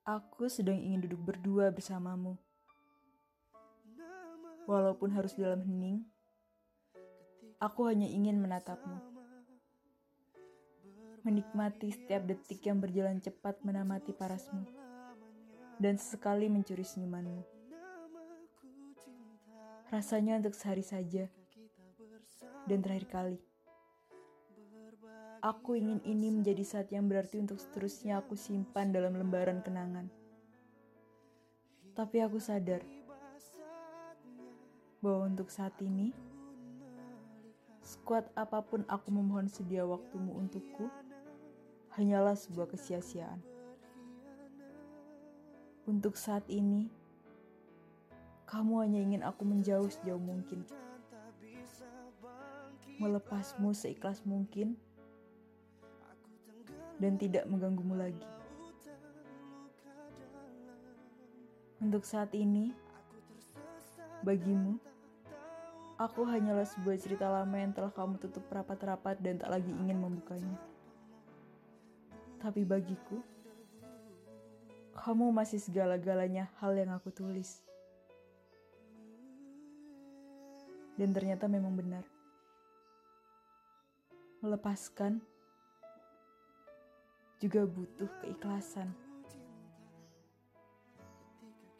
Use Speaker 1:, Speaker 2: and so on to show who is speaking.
Speaker 1: Aku sedang ingin duduk berdua bersamamu. Walaupun harus dalam hening, aku hanya ingin menatapmu. Menikmati setiap detik yang berjalan cepat menamati parasmu. Dan sesekali mencuri senyumanmu. Rasanya untuk sehari saja. Dan terakhir kali. Aku ingin ini menjadi saat yang berarti untuk seterusnya aku simpan dalam lembaran kenangan. Tapi aku sadar bahwa untuk saat ini, sekuat apa pun aku memohon sedia waktumu untukku, hanyalah sebuah kesia-siaan. Untuk saat ini, kamu hanya ingin aku menjauh sejauh mungkin. Melepasmu seikhlas mungkin, dan tidak mengganggumu lagi. Untuk saat ini, bagimu, aku hanyalah sebuah cerita lama yang telah kamu tutup rapat-rapat dan tak lagi ingin membukanya. Tapi bagiku, kamu masih segala-galanya hal yang aku tulis. Dan ternyata memang benar. Melepaskan juga butuh keikhlasan.